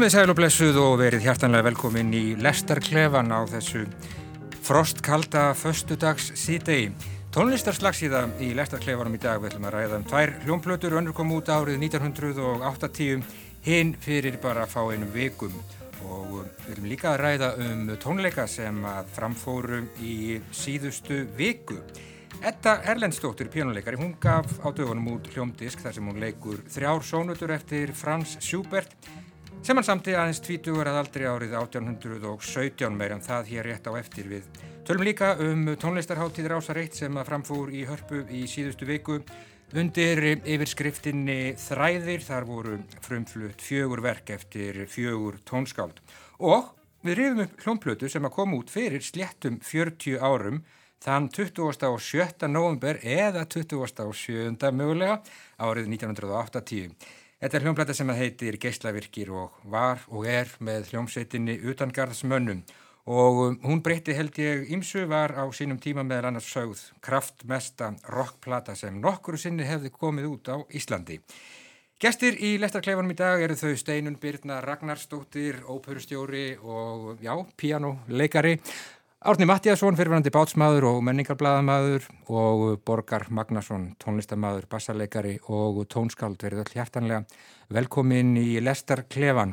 Komið sæl og blessuð og verið hjartanlega velkomin í Lestarklefan á þessu frostkalda föstudags síðdegi. Tónlistarslagsíða í Lestarklefanum í dag við ætlum að ræða um tvær hljómplötur önnur kom út árið 1980 hinn fyrir bara að fá einum vikum og við ætlum líka að ræða um tónleika sem að framfóru í síðustu viku. Edda Erlendstóttir, pjónuleikari, hún gaf á dögunum út hljómdisk þar sem hún leikur þrjár sónutur eftir Franz Schubert sem hann samti aðeins tvítugur að aldrei árið 1817 meir en það hér rétt á eftir við. Tölum líka um tónlistarháttíðir ásaritt sem að framfúr í hörpu í síðustu viku undir yfirskriftinni Þræðir, þar voru frumflutt fjögur verk eftir fjögur tónskáld og við rifum upp hljómplötu sem að koma út fyrir sléttum 40 árum þann 27. november eða 27. mögulega árið 1980. Þetta er hljómplata sem heitir Geislavirkir og var og er með hljómsveitinni utangarðsmönnum og um, hún breytti held ég ímsu var á sínum tíma meðal annars sögð kraftmesta rockplata sem nokkuru sinni hefði komið út á Íslandi. Gestir í lestarkleifanum í dag eru þau Steinun Birna Ragnarstóttir, óperustjóri og já, pianoleikari. Árni Mattíasson, fyrirvænandi bátsmaður og menningarbladamaður og Borgar Magnason, tónlistamæður, bassarleikari og tónskáld verið öll hjartanlega velkomin í Lestarklefan.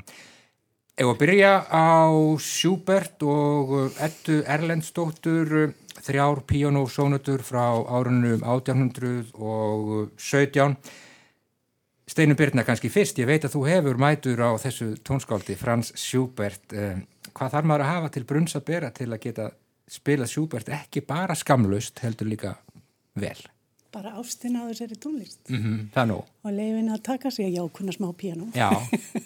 Ef að byrja á Schubert og Ettu Erlendstóttur, þrjár píjónósónutur frá árunum 1817. Steinum Byrna kannski fyrst, ég veit að þú hefur mætur á þessu tónskáldi Frans Schubert. Hvað þarf maður að hafa til brunns að bera til að geta spila Schubert ekki bara skamlust heldur líka vel? Bara ástin á þessari tónlist. Mm -hmm, það nú. Og leiðin að taka sig að jákunna smá piano. Já,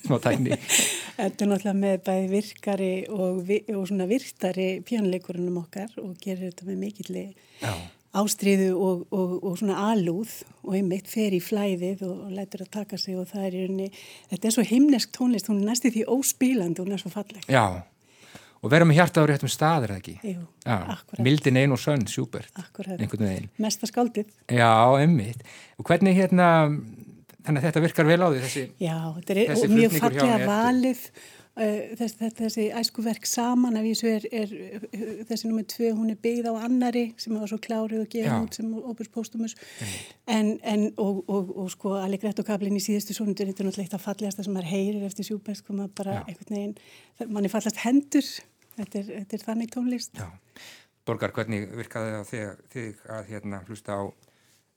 smá tækni. Þetta er náttúrulega með bæði virkari og, vi og svona virtari pianoleikurunum okkar og gerir þetta með mikilli ástriðu og, og, og svona alúð og einmitt fer í flæðið og, lætur að taka sig og það er í rauninni, þetta er svo himnesk tónlist, hún er næstu því óspílandi og hún er svo falleg. Já, og með hjarta á réttum staðir, ekki? Jú, Já, akkurat. Mildin einn og sönn, sjúbert, Akkurat. einhvern veginn. Mesta skáldið. Já, einmitt. Og hvernig hérna, þannig að þetta virkar vel á því, þessi... Já, þetta er og mjög fallega valið uh, þess, þetta, þessi æskuverk saman af þessu er, er uh, þessi nummið tvö, hún er byggð á annari sem var svo klárið og gefið út sem Opus Postumus en, en og, og, og sko Allegretto kablin í síðustu sónundur þetta er náttúrulega eitt af fallegasta sem maður heyrir eftir sjúbæð sko maður bara einhvern veginn það- manni fallast hendur þetta er, þetta er þannig tónlist Já. Borgar, hvernig virkaði það á þig, þig að hérna hlusta á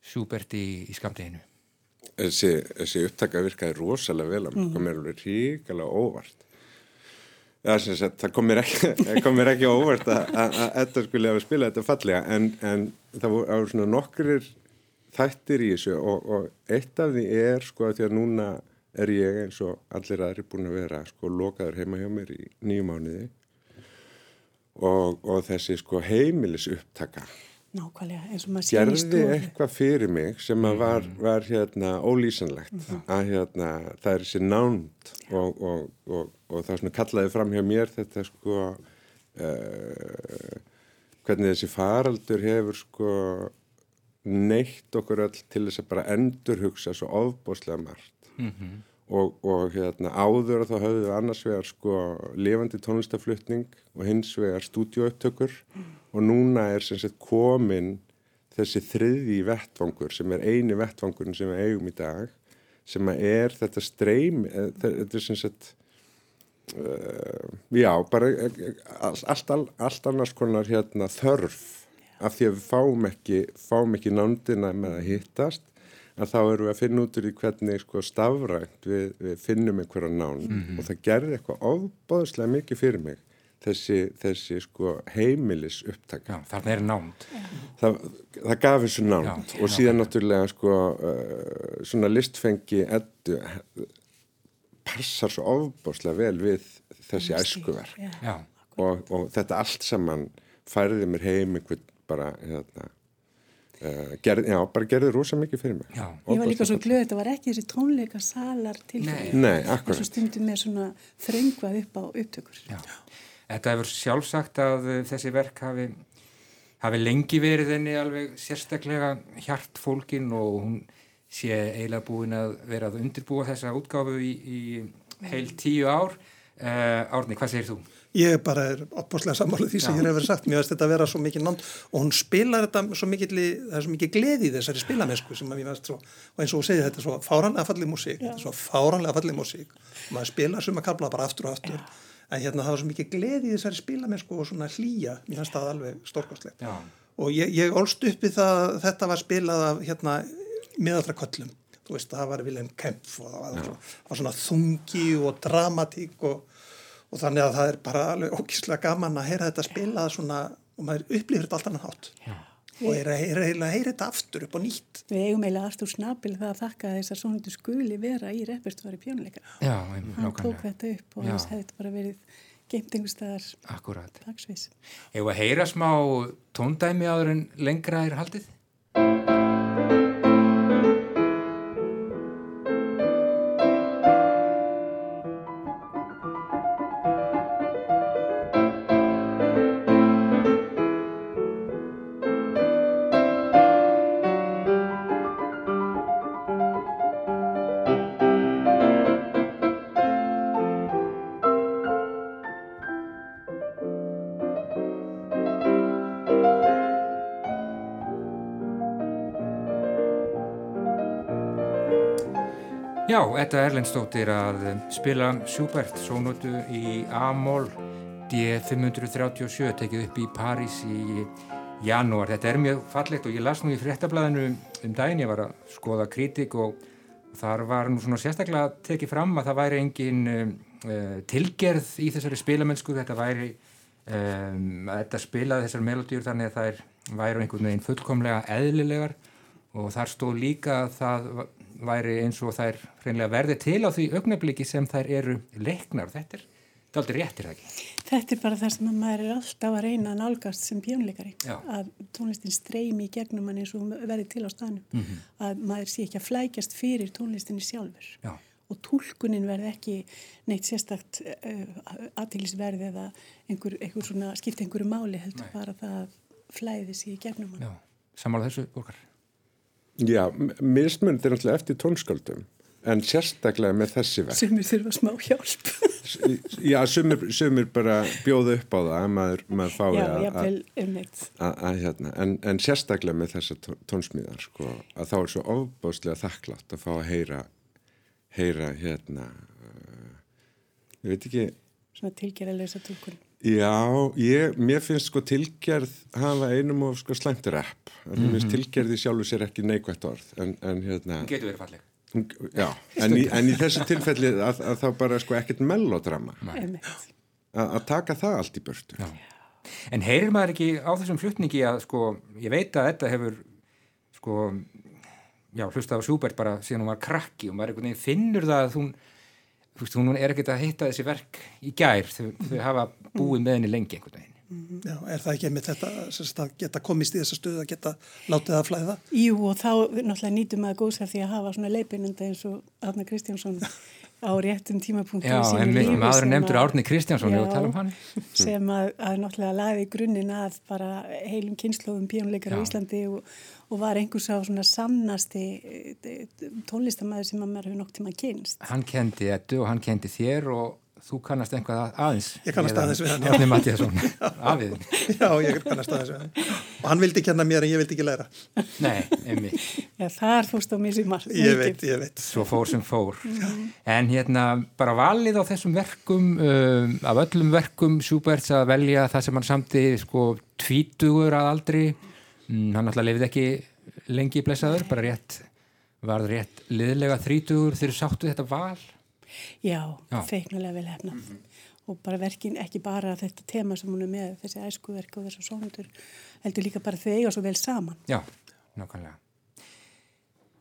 sjúbert í, í skamdeginu? þessi, þessi upptaka virkaði rosalega vel að mér kom mér alveg ríkala óvart Já, sem sagt, það kom mér ekki, kom mér ekki óvart að, að, að þetta skulle hafa spilað þetta fallega en, en það voru, svona nokkrir þættir í þessu og, og eitt af því er sko að því að núna er ég eins og allir aðri búin að vera sko lokaður heima hjá mér í nýju mánuði og, og þessi sko heimilis upptaka nákvæmlega eins og maður í gerði eitthvað fyrir mig sem var, var hérna ólýsanlegt. Að hérna það er þessi nánd og, og, og, og það svona kallaði fram hjá mér þetta sko uh, hvernig þessi faraldur hefur sko neitt okkur öll til þess að bara endurhugsa svo ofbóslega margt. Mm og, og hérna áður þá höfðu við annars vegar sko lifandi tónlistaflutning og hins vegar stúdíóupptökur og núna er sem sagt komin þessi þriði vettvangur sem er eini vettvangurinn sem við eigum í dag sem er þetta streym eh, þetta er sem sagt uh, já, bara eh, allt, allt, allt annars konar hérna þörf. Af því að við fáum ekki, fáum ekki nándina með að hittast að þá erum við að finna út úr því hvernig sko stafrænt við, við finnum einhverja nánd og það gerði eitthvað ofbáðslega mikið fyrir mig þessi, þessi sko heimilis upptaka Já, þarna er nánd. það, það gaf þessu nánd. Já, og síðan náttúrulega sko uh, svona listfengi eddu passar svo ofbáslega vel við þessi æskuverk. og, og þetta allt saman færði mér heim einhvern bara hérna gerð, já, bara gerði rosa mikið fyrir mig já. Ég var líka svo glöð, þetta var ekki þessi tónleika salar til Nei. Nei, Þessu akkurat stundum með svona þröngvað upp á upptökur. Já. Þetta hefur sjálfsagt að uh, þessi verk hafi, hafi lengi verið henni alveg sérstaklega hjartfólkin og hún sé eiginlega búin að vera að undirbúa þessa útgáfu í, í heil tíu ár. Uh, Árni, hvað segir þú? Ég bara er opbúslega sammálið því sem Já. ég hefur sagt. Mér finnst þetta að vera svo mikið nátt og hún spilar þetta svo mikið, það er svo mikið gleði í þessari spilamennsku sem að mér finnst svo, og eins og hún segir þetta er svo fáranlega fallið músík, þetta er svo fáranlega fallið músík og maður spilar sem að kabla bara aftur og aftur. Já. En hérna það var svo mikið gleði í þessari spilamennsku og svona hlýja, mér finnst það alveg stórkostlegt. Og ég, ég olst uppi það, þetta var spilað af hérna, miðallra köllum. Þú veist, það var Vilhelm Kempf og það var, var svona þungi og dramatík og og þannig að það er bara alveg ógíslega gaman að heyra þetta spila svona og maður upplýfur þetta allt annan hátt. Já. og heyra, heyra, heyra, heyra þetta aftur upp og nýtt. Við eigum eiginlega Artur Snabil það að þakka þess að svona skuli vera í reperstvári pjónuleika hann tók þetta upp og þess hefði þetta bara verið geimt einhver staðar. Dagsvis Eða að heyra smá tóndæmi áður en lengra er haldið? Er Erlendstóttir að spila Schubert sónótu í A-mól D537 tekið upp í París í janúar. Þetta er mjög fallegt og ég las nú í fréttablaðinu um daginn, ég var að skoða kritik og þar var nú svona sérstaklega tekið fram að það væri engin uh, tilgerð í þessari spilamennsku, þetta væri um, að þetta spilaði þessar melodýr þannig að það væri einhvern veginn fullkomlega eðlilegar og þar stóð líka að það væri eins og þær hreinlega verði til á því augnabliki sem þær eru leiknar. Þetta er, er aldrei réttir það ekki. Þetta er bara það sem maður er alltaf að reyna að nálgast sem pjónleikari. Að tónlistin streymi í gegnum hann eins og verði til á staðnum. Mm -hmm. Að maður sé ekki að flækjast fyrir tónlistinni sjálfur. Já. Og tólkunin verði ekki neitt sérstakt uh, aðtílisverði eða einhver, einhver svona, skipta einhverju máli heldur Nei. bara það flæði sér í gegnum hann. Já, samála þessu borgar. Já, mismunir er náttúrulega eftir tónsköldum en sérstaklega með þessi verk. Sumir þurfa smá hjálp. Já, sumir, sumir bara bjóða upp á það að maður, maður fái Já, að, að, að hérna, en, en sérstaklega með þessa tónsmíðar sko, að þá er svo ofbáslega þakklátt að fá að heyra heyra hérna uh, ég veit ekki Svona tilgerðilegsa tólkun Já, ég, mér finnst sko tilgerð hafa einum og sko slæmtir app mm -hmm. mér finnst mhm. tilgerði sjálfur sér ekki neikvægt orð en, en hérna Hún getur verið falleg Já, en í, en í þessu tilfelli að, að þá bara sko ekkert melodrama að taka það allt í börstu Já. En heyrir maður ekki á þessum flutningi að sko, ég veit að þetta hefur sko já, hlusta á Sjúbert bara síðan hún var krakki og maður finnur það að hún þú veist, hún er ekkert að hitta þessi verk í gær, þau, þau hafa búið með henni lengi einhvern veginn. Mhm. Já, er það ekki með þetta að geta komist í þessa stöðu að geta látið að flæða? Jú, og þá náttúrulega nýtum maður góðsar því að hafa svona leipinunda eins og Arna Kristjánsson á réttum tímapunktu Já, en maður nefndur Árni Kristjánsson og tala um hann. sem að, að náttúrulega laði grunninn að bara heilum kynnslóðum píónleikar á Íslandi og, og var einhvers á svona sannasti eh, tónlistamæður sem að maður hefur nokk tíma kynst Hann kendi þetta og hann kendi þér og þú kannast einhvað aðeins Ég kannast aðeins við hann Árni Mattíasson, afiðin Já, ég kannast aðeins við hann. Og hann vildi kenna mér en ég vildi ekki læra. Nei, einmitt. Já, þar fórst á mér sem marg Ég veit, ég veit. Svo fór sem fór. Mm. En hérna, bara valið á þessum verkum um, af öllum verkum Sjúberts að velja það sem hann samti sko tvítugur að aldri. Mm, hann alltaf lefði ekki lengi í blessaður, bara rétt varð rétt liðlega þrítugur. Þegar sáttu þetta val Já, Já. feiknulega vel hefnað mm -hmm. og bara verkin, ekki bara þetta tema sem hún er með, þessi æskuverk og þessu sónundur, heldur líka bara þau eiga svo vel saman. Já, nákvæmlega.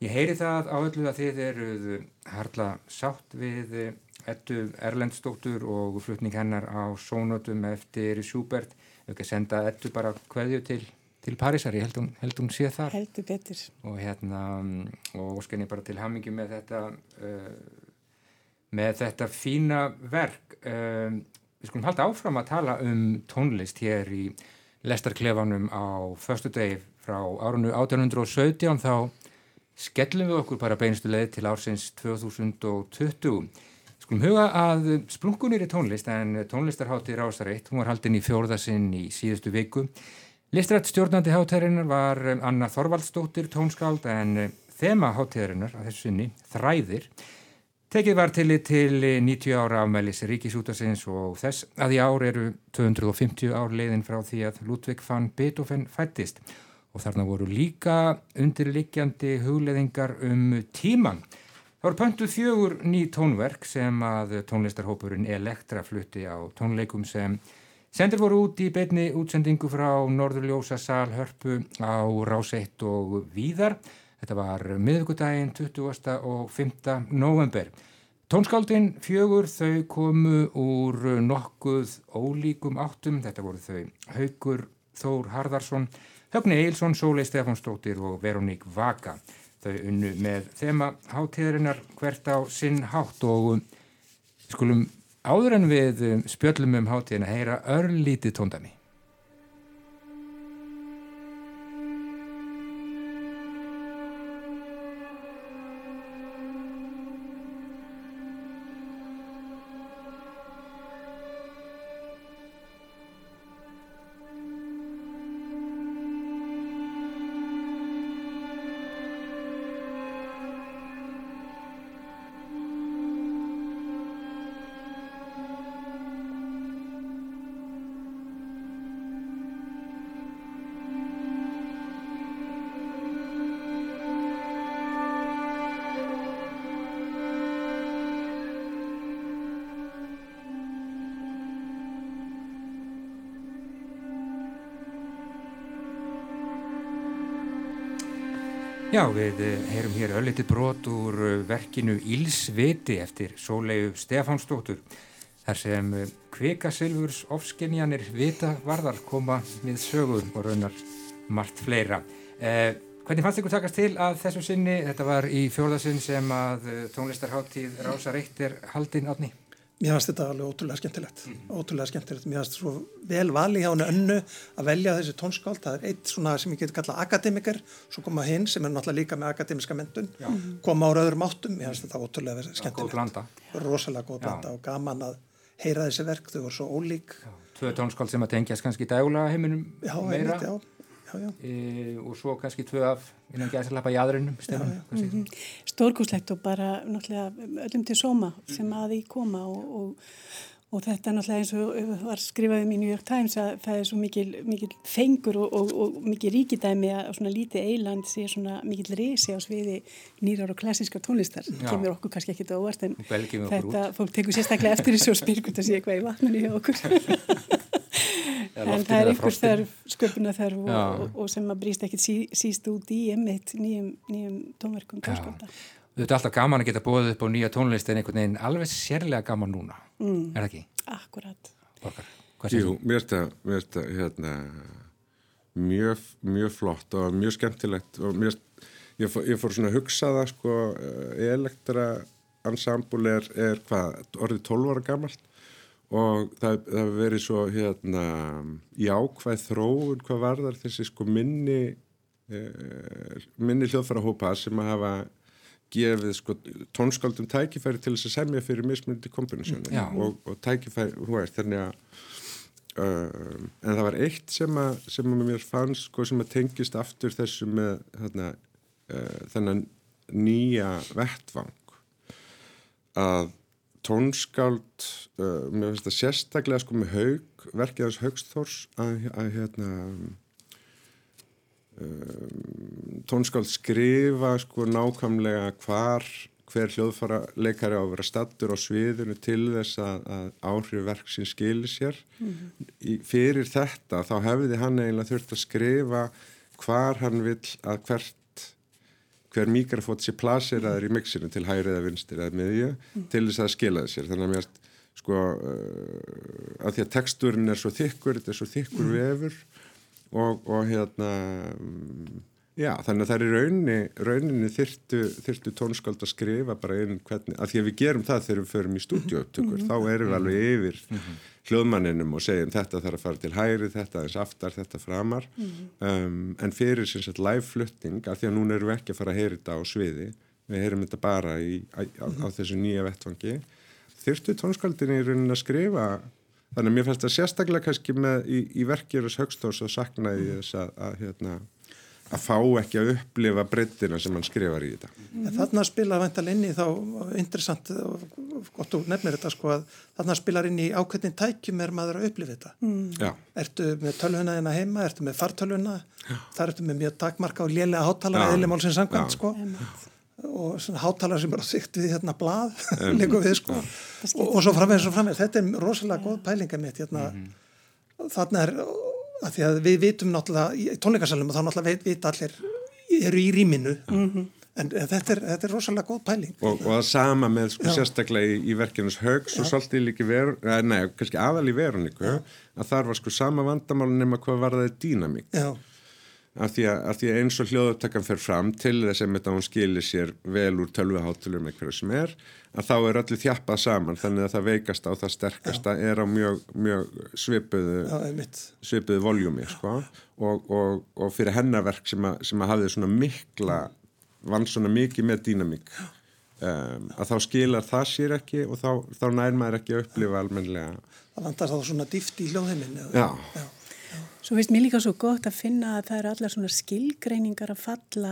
Ég heyri það á öllu að þið eruð harla sátt við ettu Erlendstóttur og flutning hennar á sónutum eftir Sjúbert. Við ekki senda ettu bara hverju til til Parísar, ég held hún, held hún sé þar heldur betur og hérna og skenni bara til hamingi með þetta uh, með þetta fína verk. Um, við skulum halda áfram að tala um tónlist hér í lestarklefanum á förstu degi frá árunnu 1817 þá skellum við okkur bara beinustu leið til ársins 2020. Skulum huga að splunkunir í tónlist en tónlistarhátti Rásaritt, hún var haldinn í fjórðasinn í síðustu viku. Listrætt stjórnandi hátærinnar var Anna Þorvaldstóttir tónskáld en þema hátærinnar að þessu sinni, Þræðir, Tekið var til til 90 ára afmælis ríkisútasins og þess að í ár eru 250 ár leiðin frá því að Ludvig van Beethoven fættist og þarna voru líka undirlikjandi hugleðingar um tíman. Það voru pöntuð fjögur ný tónverk sem að tónlistarhópurinn Elektra flutti á tónleikum sem sendir voru út í beitni útsendingu frá Norðurljósa sal hörpu á Ráseitt og Víðar Þetta var miðugudaginn 20. og 5. november. Tónskáldin fjögur þau komu úr nokkuð ólíkum áttum. Þetta voru þau Haugur Þór Harðarsson, Högni Eilsson, Sólei Stefánsdóttir og Veroník Vaka. Þau unnu með þema hátíðarinnar hvert á sinn hátt og skulum áður en við spjöllum um hátíðina heyra örlítið tóndami. Já, við eh, heyrum hér ölliti brot úr eh, verkinu Ílsviti eftir Sólegu Stefánsdóttur. Þar sem eh, kvikasilvurs ofskenjanir vita varðar koma við sögum og raunar margt fleira. Eh, hvernig fannst ykkur takast til að þessu sinni, þetta var í fjórðasinn sem að tónlistarháttíð Rása Reitt er haldinn átni? Mér finnst þetta alveg ótrúlega skemmtilegt, mm. ótrúlega skemmtilegt. Mér finnst þetta svo vel vali hjá hennu önnu að velja þessi tónskáld. Það er eitt svona sem ég geti kallað akademikar, svo koma hinn sem er náttúrulega líka með akademiska mentun, Já. koma ára öðrum áttum. Mér finnst þetta ótrúlega skemmtilegt. Góð blanda. Rosalega góð blanda Já. og gaman að heyra þessi verk, þau voru svo ólík. Já. Tvö tónskáld sem að tengjast kannski dægulega heiminum meira. Já, einmitt, e, og svo kannski tvö af innan gæðsalappa í aðurinnum mm -hmm. Stórkúslegt og bara öllum til sóma sem að því koma og, og, og þetta er náttúrulega eins og var skrifað um í New York Times að það er svo mikil, mikil fengur og, og mikil ríkidæmi að svona lítið eiland sé svona mikil reysi á sviði nýrar og klassíska tónlistar. Já. kemur okkur kannski ekkit á óvart en þetta fólk tekur sérstaklega eftir þessu og spyr hvort það sé eitthvað í vatnunni hjá okkur en það er einhver þörf, sköpuna þörf og, og, og sem að brýst ekkit sí, síst út í emitt nýjum, nýjum tónverkum. Þetta er alltaf gaman að geta bóðið upp á nýja tónlist en einhvern veginn alveg sérlega gaman núna, mm. er það ekki? Akkurat. Borgar, Jú, mér finnst það hérna, mjög, mjög flott og mjög skemmtilegt og mér, ég, fór, ég fór svona að hugsa það sko, eh, elektra ansambul er, er hvað, orðið 12 ára gammalt og það, það verið svo hérna jákvæð þróun hvað varðar þessi sko minni eh, minni hljóðfæra hópa sem að hafa gefið sko tónskaldum tækifæri til þess að semja fyrir mismundi kombinasjónu og, og tækifæri, hú veist, þannig að uh, en það var eitt sem að, sem að mér fannst sko sem að tengist aftur þessu með þarna, uh, þennan nýja vettvang. Að tónskáld uh, mér finnst það sérstaklega sko með haug verkið hans Haugsþórs að, að hérna um, tónskáld skrifa sko nákvæmlega hvar hver hljóðfara leikari á að vera stattur á sviðinu til þess að, að áhrif verksinn skilir sér mm -hmm. Í, fyrir þetta þá hefði hann eiginlega þurft að skrifa hvar hann vil að hvert hver mikrofót sé plaseraður í mixinu til hæri eða vinstir eða miðju mm. til þess að skila þessir þannig að mér sko uh, að því að texturinn er svo þykkur þetta er svo þykkur mm. vefur og, og hérna um, já þannig að það er rauninni, rauninni þyrtu, þyrtu tónskáld að skrifa bara einn hvernig að því að við gerum það þegar við förum í stúdíóupptökur mm. þá erum við alveg yfir -hmm hljóðmanninum og segjum þetta þarf að fara til hæri, þetta eins aftar, þetta framar. Mm -hmm. um, en fyrir sem sagt live-flutting af því að núna erum við ekki að fara að heyra þetta á sviði við heyrum þetta bara í, á, á, á þessu nýja vettfangi þyrstu tónskaldin í rauninni að skrifa. Þannig að mér fannst það sérstaklega kannski með í, í verkjörus högstóðs og saknaði þess að, að hérna að fá ekki að upplifa breyttina sem hann skrifar í þetta. En þarna spilar vantal inn í þá, interessant og gott og nefnir þetta sko að þarna spilar inn í ákveðin tækjum er maður að upplifa þetta. Mm. Ertu með tölvuna þina heima, ertu með fartölvuna, þar ertu með mjög takmarka og lélega hátalara eðlimálsins samkvæmt sko og svona hátalara sem er á sikt við hérna blað líka við sko og, og svo framvegis og framvegis. Þetta er rosalega góð pælinga mitt hérna. Mm -hmm. Þarna er að því að við vitum náttúrulega í tónleikasalum og þá náttúrulega veit, allir eru í rýminu. Mm -hmm. en þetta er, þetta er rosalega góð pæling. Og, og það sama með sko, sérstaklega í, í verkefnus högs og svolítið líki veru nei, kannski aðal í veruniku að þar var sko sama vandamál nema hvað var það dýnamík. Já Af því, því að eins og hljóðupptakkan fer fram til þess að hún skilir sér vel úr tölvuhátulum eitthvað sem er að þá er öllu þjappað saman þannig að það veikasta og það sterkasta Já. er á mjög, mjög svipuðu Já, svipuðu voljúmi sko. og, og, og fyrir hennaverk sem að, sem að hafði svona mikla vann svona mikið með dýnamík um, að þá skilar það sér ekki og þá, þá nær maður ekki að upplifa almenlega Það vandar þá svona dýft í hljóðheiminn Já, Já. Svo veist mér líka svo gott að finna að það eru allar svona skilgreiningar að falla,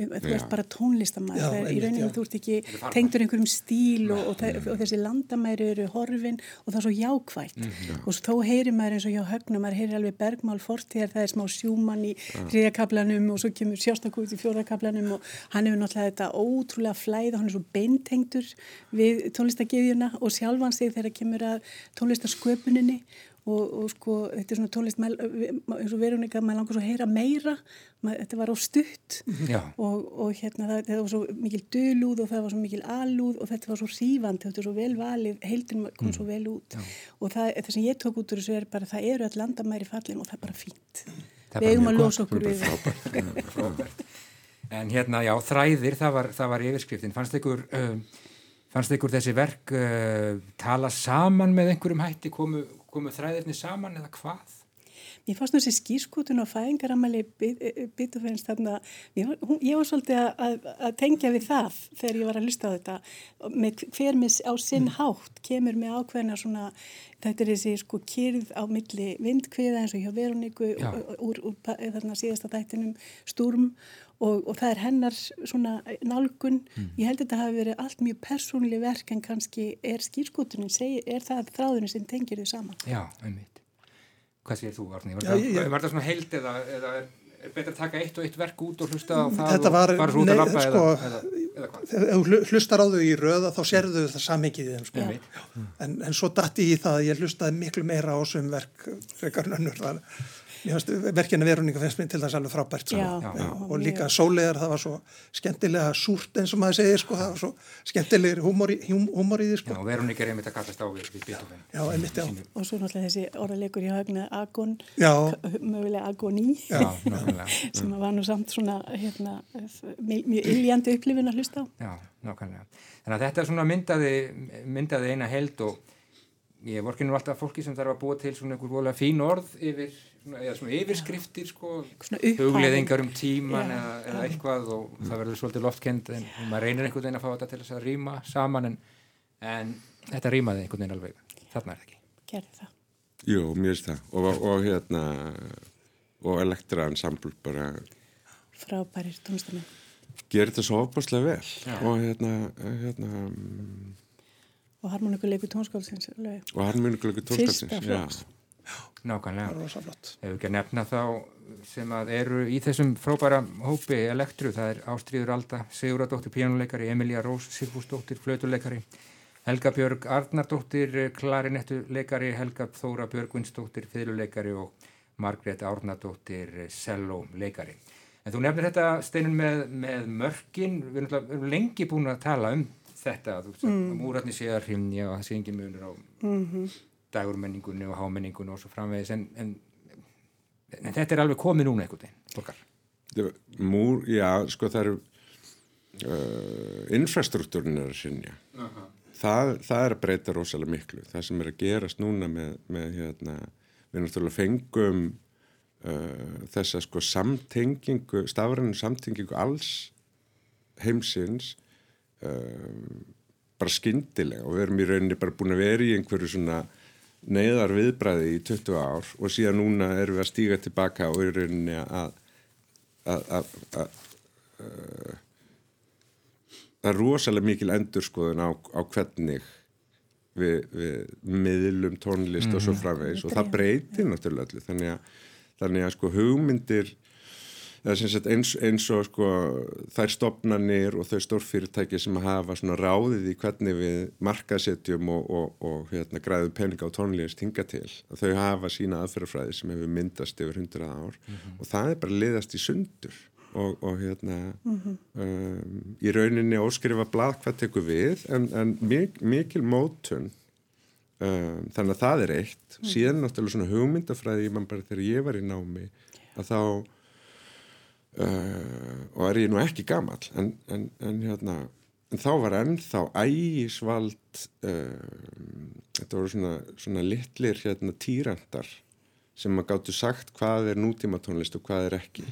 um, þú ert bara tónlistamæður, í rauninu já. þú ert ekki tengdur einhverjum stíl og, og, og þessi landamæri eru horfin og það er svo jákvægt mm -hmm. og þó heyrir maður eins og hjá högnum, maður heyrir alveg bergmál fortíðar, það er smá sjúmann í þriðakablanum og svo kemur sjóstakút í fjórakablanum og hann hefur náttúrulega þetta ótrúlega flæð og hann er svo beintengtur við tónlistageðjuna og sjálfan sig þegar kemur að tónlistasköpuninni og, og sko þetta er svona tónlist eins og að maður langar svo að heyra meira. Maður, þetta var á stutt. Og, og hérna það, það var svo mikil dölúð og það var svo mikil alúð og þetta var svo sífand, þetta er svo vel valið heildin kom mm. svo vel út. Já. og það, það sem ég tók út úr þessu er bara það eru all landamæri fallin og það er bara fínt. Við eigum að losa okkur við En hérna, já, þræðir, það var, það var yfirskriftin. Fannst ykkur, uh, fannst ykkur þessi verk uh, tala saman með einhverjum hætti, komu, komu þræðirni saman eða hvað? Mér fannst þessi skýrskotun og fæðingaramæli Bitofens þarna, ég, ég var svolítið að, að tengja við það þegar ég var að hlusta á þetta með hver með á sinn mm. hátt kemur með ákveðna svona, þetta er þessi sko kyrð á milli vindkviða eins og hjá Veroniku úr, úr þarna síðasta þættinum Sturm og, og það er hennar svona nálgun, mm. ég held að þetta hafi verið allt mjög persónli verk en kannski er skýrskotunin, er það þráðunum sem tengir þau saman. Já, einmitt. Hvað sér þú, Arni? Var, Já, það, var það svona heild eða, eða er, er betur að taka eitt og eitt verk út og hlusta á það Þetta var, og bara út að lappa sko, eða, eða, eða hvað? Ef þú hlustar á þau í röða þá sérðu það samikið í þeim sko. en, en svo dætti ég það að ég hlustaði miklu meira á þessum verk frekar nönnur þar verkinu veruninga finnst mér til þess alveg frábært já, já, já, og líka sólegar það var svo skemmtilega súrt eins og maður segir sko, það var svo skemmtilegir húmor í því sko. Já, veruninga er einmitt að kallast á við, við Já, einmitt, já. Og svo náttúrulega þessi orðalegur í hagna agon mögulega agoni. Sem var nú samt svona hérna, mjög iljandi upplifin að hlusta á. Já, nákvæmlega. Þannig að þetta er svona myndaði, myndaði eina held og ég vorkinu alltaf fólki sem þarf að búa til svona einhver fín orð yfir eða svona yfirskriftir sko, hugleðingar um tíman eða, eða eitthvað og mm. það verður svolítið loftkend en maður reynir einhvern veginn að fá þetta til þess að rýma saman en, en þetta rýmaði einhvern veginn alveg, þarna er það ekki. Gerði það. Jú, mér finnst það. Og, og, og hérna og elektraensamble bara frábærir tónstamenn gerir þetta svo opaslega vel. Já. og hérna, hérna um, og harmoníkulegu tónskálsins og harmoníkulegu tónskálsins fyrsta flokks Nákvæmlega, hefur ekki að nefna þá sem að eru í þessum frábæra hópi elektru, það er Ástríður Alda, Siguradóttir pjánuleikari, Emilia Rós, Sigfúsdóttir flötuleikari, Helga Björg Arnardóttir klarinettuleikari, Helga Þóra Björgvinsdóttir fiðluleikari og Margrét Árnardóttir celloleikari. En þú nefnir þetta steinin með, með mörkin, við erum lengi búin að tala um þetta, þú veist, mm. múratni séðar hrimni og það sé engin munur á... Mm -hmm dagurmenningunni og hámenningunni og svo framvegis en, en, en þetta er alveg komið núna einhvern veginn, Múr, já, sko það eru uh, infrastruktúrin er að sinja uh -huh. það, það er að breyta rosalega miklu. Það sem er að gerast núna með, með hérna, við náttúrulega fengum uh, þessa sko samtengingu, stafrænum samtengingu alls heimsins um, bara skyndilega. Og við erum í rauninni bara búin að vera í einhverju svona neyðar viðbræði í 20 ár og síðan núna erum við að stíga tilbaka og í rauninni að að það er rosalega mikil endurskoðun á, á hvernig við, við miðlum tónlist mm og svo mhm. framvegis. Og það breytir náttúrulega þannig að, þannig að sko hugmyndir eins, eins og sko þær stopnarnir og þau stórfyrirtæki sem hafa svona ráðið í hvernig við markasetjum og, og, og hérna, græðum peninga á tónlist hinga til þau hafa sína aðferðafræði sem hefur myndast yfir hundrað ár mm -hmm. og það er bara liðast í sundur og, og hérna mm -hmm. um, í rauninni óskrifa blad hvað tekur við en, en mik mikil mótun um, þannig að það er eitt mm -hmm. síðan náttúrulega svona hugmyndafræði ég man bara þegar ég var í námi að þá uh, og er ég nú ekki gammal en, en, en hérna en þá var ennþá ægisvald um, þetta voru svona, svona litlir hérna týrandar sem maður gáttu sagt hvað er nútíma tónlist og hvað er ekki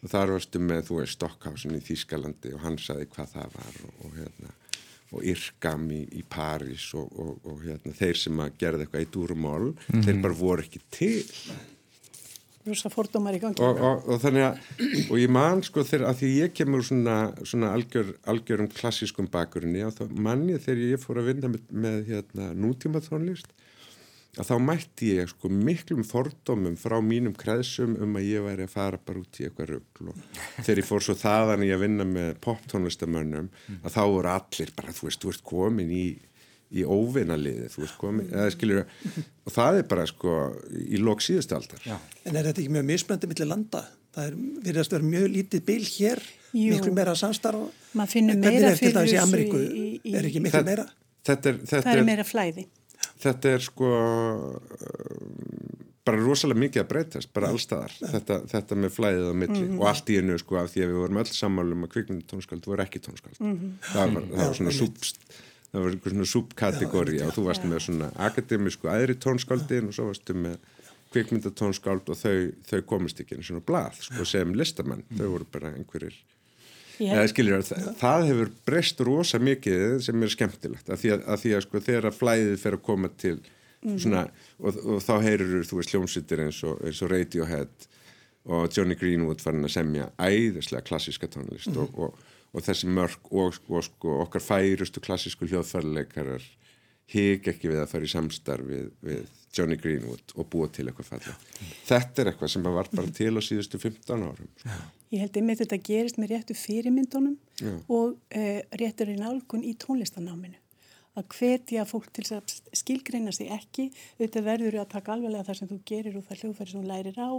og þar varstu með, þú veist, Stockhausen í Þýskalandi og hann saði hvað það var og, og hérna, og Irkam í, í París og, og, og hérna, þeir sem að gerða eitthvað í dúrumál, mm -hmm. þeir bara voru ekki til. Rúsa fordómar í gangi. Og þannig að, og ég man sko þegar, að því ég kemur svona, svona algjör, algjörum klassískum bakurinn, já þá man ég þegar ég fór að vinna með, með hérna, nútíma tónlist, að þá mætti ég sko miklum fordómum frá mínum kreðsum um að ég væri að fara bara út í eitthvað röggl og þegar ég fór svo þaðan ég að vinna með poptónlistamönnum að þá voru allir bara þú veist, þú ert komin í, í óvinnaliði, þú veist komin eða skiljur, og það er bara sko í lók síðustu aldar Já. En er þetta ekki mjög mismöndið millir landa? Það er, virðast að vera mjög lítið bil hér Jú. miklu meira samstarf maður finnur meira fyrir þessu í Ameríku er ekki miklu meira? Þetta er, þetta það er meira flæði þetta er sko bara rosalega mikið að breytast, bara allstaðar þetta, þetta með flæðið á milli mm -hmm. og allt í hennu sko af því að við vorum öll sammálum að kvikmyndu tónskald voru ekki tónskald mm -hmm. það, var, það var svona súbst það var einhver svona súbkategóri og þú varst með svona akademísku aðri tónskaldin og svo varstu með kvikmyndatónskáld og þau, þau komist ekki einu svona blað sko, sem listamann, þau voru bara einhverjir Eða, skiljur, það, það hefur breyst rosa mikið sem er skemmtilegt að því að, að, því að sko, þegar flæðið fer að koma til mm. svona, og, og þá heyrur þú veist hljómsýttir eins, eins og Radiohead og Johnny Greenwood farin að semja æðislega klassíska tónlist mm. og, og þessi mörg og sko, okkar færustu klassísku hljóðfærleikarar hig ekki við að fara í samstarf við, við Johnny Greenwood og búa til eitthvað falla. Þetta er eitthvað sem var bara til á síðustu 15 árum. Sko. Ég held einmitt þetta gerist með réttu fyrirmyndunum Já. og uh, réttur í nálgun í tónlistanáminu. Að hvetja fólk til að skilgreina sig ekki, auðvitað verður að taka alveglega það sem þú gerir og það hljóðfæri sem þú lærir á,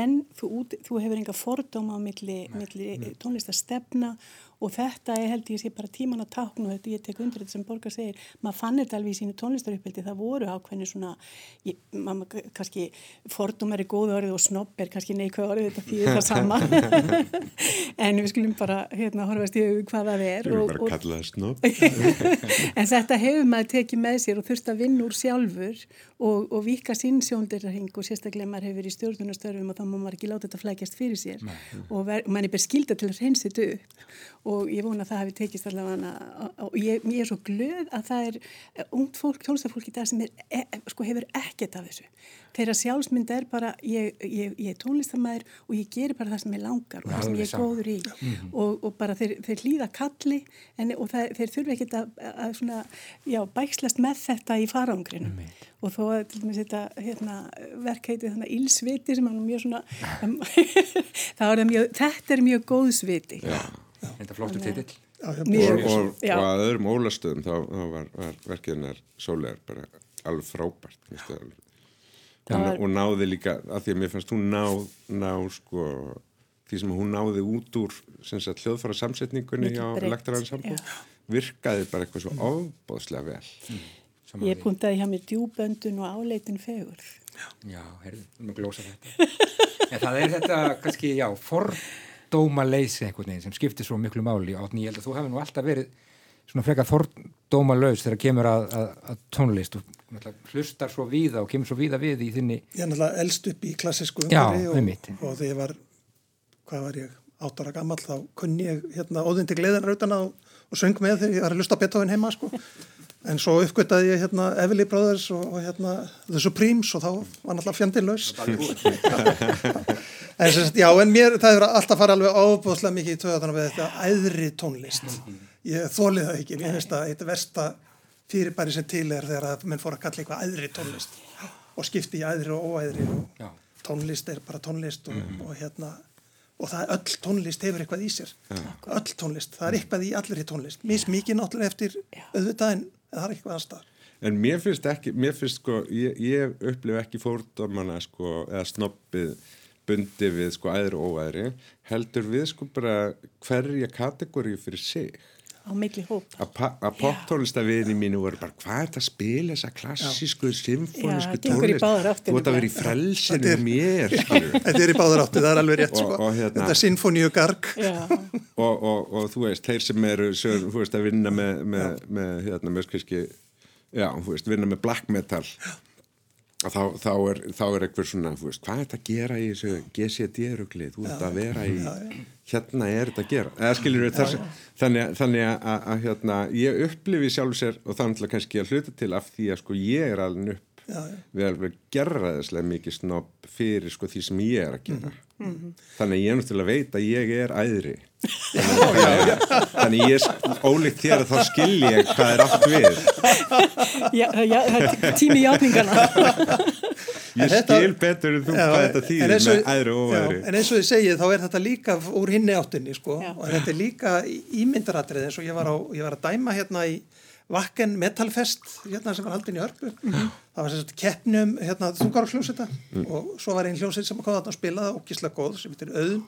en þú, þú hefur enga fordóma á milli, milli tónlistastefna og þetta er held ég sé bara tíman að tákna og þetta ég tek undir þetta sem Borgar segir. Maður fann þetta alveg í sínu tónlistaruppbildi það voru ákveðinu svona ég, maður kannski fordum er í góð orðið og snopp er kannski neikvæð orðið þetta því það sama. En við skulum bara hérna horfast í hvað það er og, og, en þetta hefur maður tekið með sér og þurft að vinna úr sjálfur og, og vika sín sjóndirring og sérstaklega maður hefur í stjórnunastörfum og þá má maður ekki láta þetta flækjast fyrir sér. Nei. og mann er bara skilda til að reynsa þetta upp og ég vona að það hefði tekist allavega og ég, ég er svo glöð að það er eh, ungt fólk, tónlistafólk í dag sem er, e, sko, hefur ekkert af þessu. Þeirra sjálfsmynd er bara ég, ég, ég er tónlistamæður og ég gerir bara það sem ég langar og það sem ég er góður í. Mm -hmm. og, og bara þeir, þeir hlýða kalli en, og það, þeir þurfi ekkert að, að svona, já, bækslast með þetta í farangrinu mm -hmm. og þó að til dæmis þetta hérna, verkheiti þannig ílsviti sem er mjög svona um, er mjög, þetta er mjög góðsviti Já Þetta er flottu titill. Og, og, og að öðrum ólastöðum þá, þá var, var verkiðinnar sólegar bara alveg frábært var... og náði líka að því að mér fannst hún ná, ná sko, því sem hún náði út úr sagt, hljóðfara samsetningunni á lektoransambu virkaði bara eitthvað svo ofbóðslega vel. Mm. Ég puntaði hjá mig djúböndun og áleitin fegur Já, herðu, við glósa þetta. En það er þetta kannski, já, forn dómaleysi einhvern veginn sem skiptir svo miklu máli og ég held að þú hefði nú alltaf verið svona frekar þordómalaus þegar kemur að, að, að tónlist og hlustar svo víða og kemur svo víða við í þinni Ég er náttúrulega eldst upp í klassísku umhverfi og, og þegar ég var hvað var ég, áttara gammal þá kunni ég hérna óðindi gleðan rautan á og söng með þegar ég var að lusta Beethoven heima sko. En svo uppgöttaði ég hérna Everly Brothers og, og hérna The Supremes og þá var náttúrulega fjandinn laus en sem sagt, já, en mér það er alltaf fara alveg ábúðslega mikið í töðan við þetta æðri tónlist. Ég þólið það ekki, mér finnst að eitt versta fyrirbæri sem til er þegar menn fór að kalla eitthvað æðri tónlist og skipti í æðri og óæðri og tónlist er bara tónlist og, mm. og hérna og það er öll tónlist hefur eitthvað í sér. Ja. öll tónlist, það er eitthvað í allir í tónlist. Mis mikið náttúrulega eftir auðvitaðin en það er eitthvað aðstæðar En mér finnst ekki, mér finnst sko ég, ég upplif ekki fórdámanna sko eða snoppið bundi við sko æðri og óæðri heldur við sko bara hverja kategóri fyrir sig. Á milli hóp. Að poptónlistaviðni mínu voru bara hvað er þetta að spila þessa klassísku symfónisku tónlist? þú ert að vera í frelsinu mér þetta er í báðar átti, það er alveg rétt og, sko. og, hérna, þetta er sinfoníu garg og, og þú veist, þeir sem eru þú veist að vinna með, með, með hérna með skriski já, þú veist, vinna með black metal þá, þá er þá er eitthvað svona, þú veist, hvað er þetta að gera í þessu GCD-rugli, þú ert að vera í hérna er þetta að gera. Eða skiljur við þess þannig, þannig að, að, að hérna, ég upplifi sjálf sér og þannig að kannski að hluta til af því að sko ég er alveg upp já, já. við alveg gerraðislega mikið snopp fyrir sko því sem ég er að gera. Mm -hmm. þannig að ég er náttúrulega veit að ég er æðri þannig, þannig ég er ólíkt þér að þá skil ég hvað er allt við Já, já tími játningana Ég þetta, skil betur en þú já, hvað þetta þýðir með æðru og æðru. En eins og ég segið þá er þetta líka úr hinni áttinni sko já. og þetta er líka ímyndaratrið eins og ég var, á, ég var að dæma hérna í Vakken Metalfest hérna sem var haldin í Hörpu. Mm -hmm. Það var sérst keppnum hérna þungarálsljósita mm. og svo var einn hljómsveit sem kom að spila og gísla góð sem heitir Öðun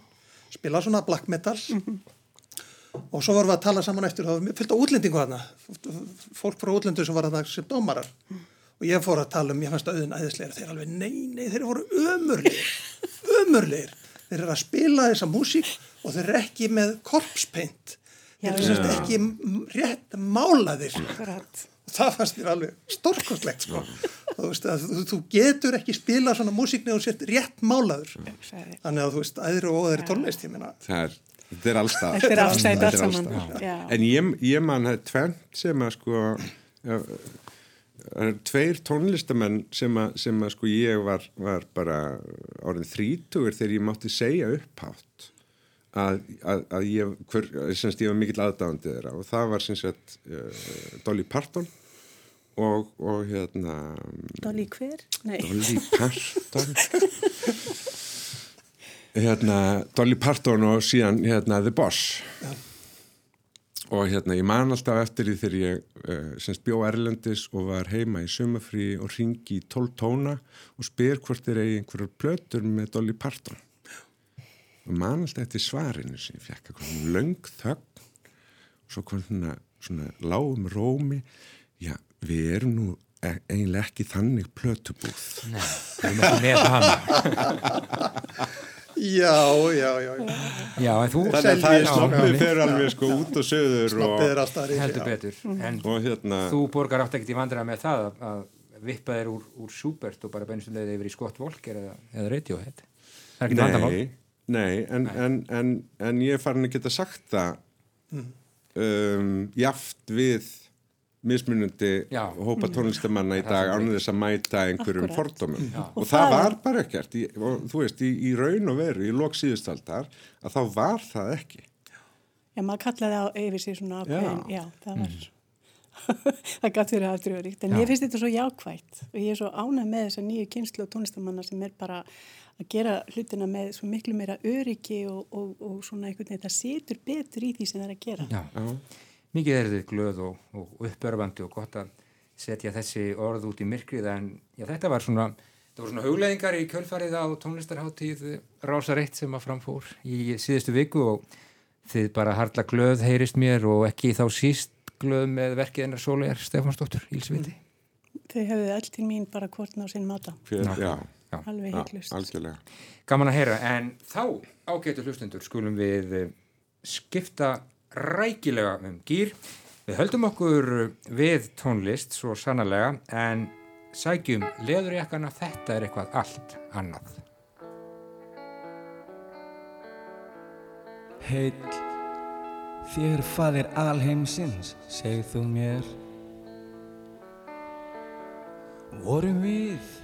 spila svona black metal. Mm -hmm. og svo vorum við að tala saman eftir og það var fylgt á útlendingu hérna fólk frá útlendu sem var hérna sem dómarar. Mm og ég fór að tala um, ég fannst auðvun æðislegar þeir alveg, nei, nei, þeir voru ömurleir ömurleir, þeir eru að spila þessa músík og þeir eru ekki með korpspeint þeir eru ekki rétt málaðir. Og það fannst mér alveg stórkostlegt sko. þú, veist, þú, þú getur ekki spila svona músík neður sér rétt málaður þannig að þú veist, æðri og óðri tónlist ég meina það er Þetta er allstað. Er. En ég, ég man það er tvent sem að sko það er tveir tónlistamenn sem að, sem að sko ég var, var bara árið þrítugur þegar ég mátti segja upphátt að, að, að ég, hver, semst ég var mikill aðdáðandi þeirra og það var sem sagt uh, Dolly Parton og, og hérna Dolly hver? Nei. Dolly Parton hérna Dolly Parton og síðan hérna The Boss já og hérna ég man alltaf eftir því þegar ég uh, semst bjó Erlendis og var heima í sumafrí og ringi í 12 tóna og spyr hvort er eigi einhverjar plötur með Dolly Parton og man alltaf eftir svarinu sem ég fekk eitthvað löng þögn og svo kom svona, svona lágum rómi já við erum nú e eiginlega ekki þannig plötubúð Nei, við erum ekki með hana Já, já, já. Já, en þú... Þannig að það er snoppið fyrir alveg sko út og söður er rík. Heldur betur. En hérna... þú borgar átt ekkert í vandra með það að vippa þér úr, úr Schubert og bara beinstunlega yfir í Scott Walker eða, eða Radiohead. Það er ekkert vandamál. Nei, en, nei. En, en, en ég er farin að geta sagt það mm. um, jaft við mismunandi Já. hópa tónlistamanna í dag ánum þess að mæta einhverjum fordómum Já. og það var bara ekkert í, og, þú veist, í, í raun og veru í loksíðustaldar að þá var það ekki Já, maður kallaði á yfir sig svona ákveðin Já, það var mm. það gæti verið afturöðuríkt en Já. ég finnst þetta svo jákvægt og ég er svo ánæg með þessa nýju kynslu og tónlistamanna sem er bara að gera hlutina með svo miklu meira öryggi og, og, og svona einhvern veginn þetta setur betur í því sem það er að gera Já mikið er þið glöð og, og uppörfandi og gott að setja þessi orð út í myrkrið en já, þetta var svona, svona hugleðingar í kjölfarið á tónlistarháttíð Rása Reitt sem að framfór í síðustu viku og þið bara hardla glöð heyrist mér og ekki þá síst glöð með verkið ennar Sólegar Stefansdóttur Ílsviti. Þau hefðu öll til mín bara kortna á sinn mata. Fyrir, já. Já. Alveg heiklust. Algjörlega. Gaman að heyra en þá ágætu hlustundur skulum við skipta rækilega um gýr. Við höldum okkur við tónlist svo sannlega en sækjum leðurjakkana þetta er eitthvað allt annað. Heill þér faðir alheimsins, segð þú mér. Vorum við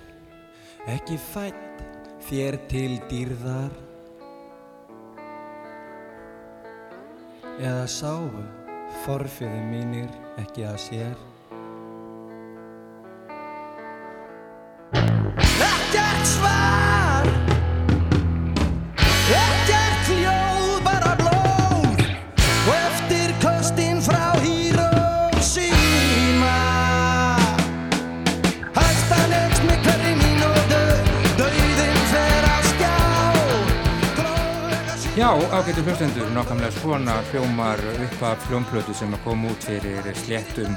ekki fætt þér til dýrðar. Eða sáu forfiði mínir ekki að sér. Ekkert svar ágættu hlustendur, nákvæmlega svona hljómar upp af hljómplötu sem að koma út fyrir sléttum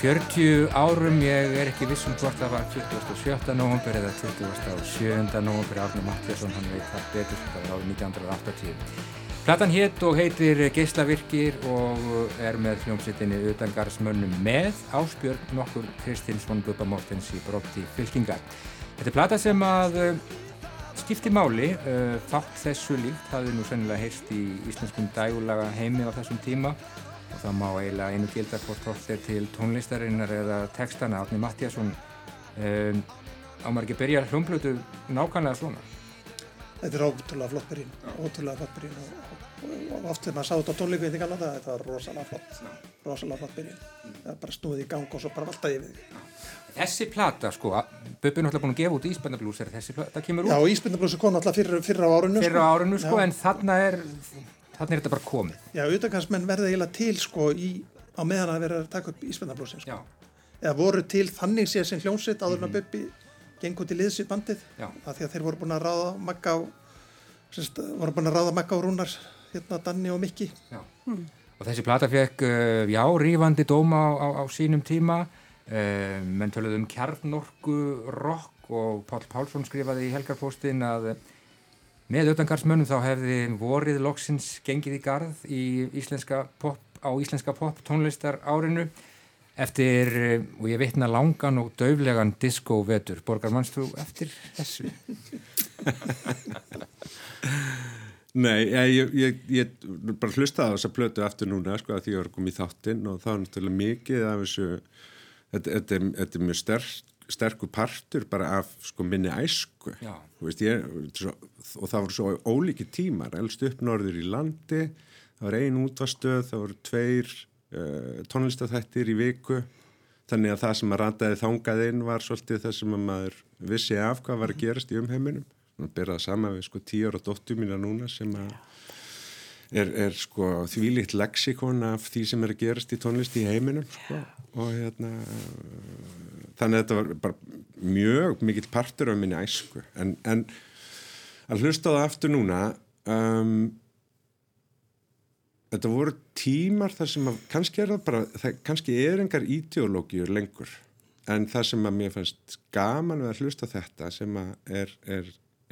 40 árum, ég er ekki viss um hvort það var 27. november eða 27. november, Árni Mattiasson, hann veit það betur, það var árið 1980. Platan hétt og heitir Geislavirkir og er með hljómsveitinni utangarsmönnum með Ásbjörn nokkur Kristinsson Bubba Mortens í brotti fylkingar. Þetta er plata sem að uh, skipti máli, uh, fátt þessu líkt hafði nú sennilega heyrst í íslenskum dægulaga heimi á þessum tíma. Og það má eiginlega einu gilda hvort hvort er til tónlistarinnar eða textana Átni Mattiasson um, ámar ekki að byrja hljómblötu nákvæmlega svona? Þetta er ótrúlega flott byrjun, ótrúlega flott byrjun. Og, og, og oft þegar maður sá þetta á tónleiku í þingarna það, var rosalega flott, rosalega flott byrjun. Það er bara snúið í gang og svo bara valtaði því. Þessi plata sko, Bubbi er náttúrulega búin að gefa út Ísbændablús er þessi plata kemur Já, út og Ísbyndablósi kom alltaf fyrra, fyrra á árinu. fyrir á árinu sko, Já. en þarna er þarna er þetta bara komið Já, auðvitaðkansmenn verða eiginlega til sko í, á meðan að vera að taka upp Ísbyndablósin sko. Já, Eða voru til þannig séð sem hljómsveit áður en að Bubbi gengur til liðs í bandið. já, Af því að þeir voru búin að ráða Magga á, semst, voru búin að ráða Magga og Rúnar, hérna Danni og Mikki. já. Og þessi plata fekk, uh, já, rífandi dóma á, á, á sínum tíma menn töluðu um kjarnorku rock og Páll Pálsson skrifaði í Helgarpóstin að uh, með auðvangarsmönnum þá hefði vorið loksins gengið í garð í íslenska pop, á íslenska pop tónlistar árinu eftir, uh, og ég vitna langan og dauflegan disco vetur. Borgar mannst þú eftir þessu? Nei, ég, ég, ég, bara hlustaði á þessa plötu aftur núna sko að því ég var komið í þáttinn og það var náttúrulega mikið af þessu þetta, þetta, er, þetta er mjög sterk, sterkur partur bara af sko minni æsku. Veist, ég, og það voru svo ólíki tímar, elst upp norður í landi það var ein útvastöð það voru tveir uh, tónlistathættir í viku. Þannig að það sem að rataði þangað inn var svolítið það sem að maður vissi af hvað var að gerast í umheiminum. Og byrjaði saman við sko tíu ára dóttu mína núna sem að er, er sko þvílíkt lexikon af því sem er að gerast í tónlist í heiminum sko. og hérna þannig að þetta var bara mjög mikill partur af minni æsku en, en að hlusta það aftur núna um, þetta voru tímar þar sem að kannski er það bara, það, kannski er engar ideológiur lengur en það sem að mér fannst gaman við að hlusta þetta sem að er, er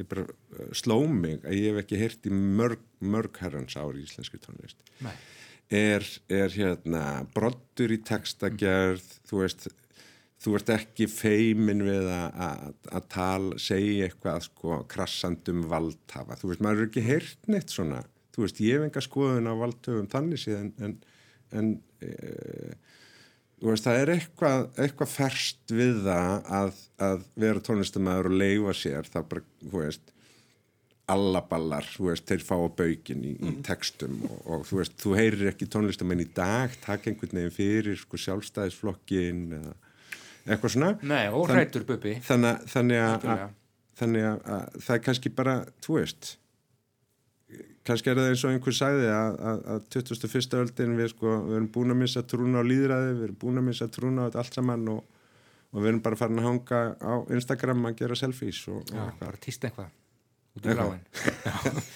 bara uh, sló mig að ég hef ekki heyrt í mörg, mörg herrans ári í íslenski tónlist. Er, er hérna brottur í textagerð þú veist þú ert ekki feimin við að, tala, segja eitthvað sko krassandum valdhafa. Þú veist, maður er ekki heyrt neitt svona. Þú veist, ég hef enga skoðun á valdhöfum þannig síðan en, en e, veist, það er eitthvað, eitthvað ferst við það að, að vera tónlistamæður og leifa sér það bara, þú veist allaballar, þú veist, þeir fá á baugin í, í textum og, og þú veist, þú heyrir ekki tónlistamenn í dag taka einhvern veginn fyrir sko sjálfstæðisflokkin eða eitthvað svona. Nei, óhrættur Bubbi. þannig, þannig, að það er kannski bara, þú veist kannski er það eins og einhver sagði að, að, að 21. öldin við, sko, við erum búin að missa trúna á líðræði við erum búin að missa trúna á þetta allt saman og, og við erum bara farin að hanga á Instagram að gera selfies og, og Já, bara tíst eitthvað út í bláin.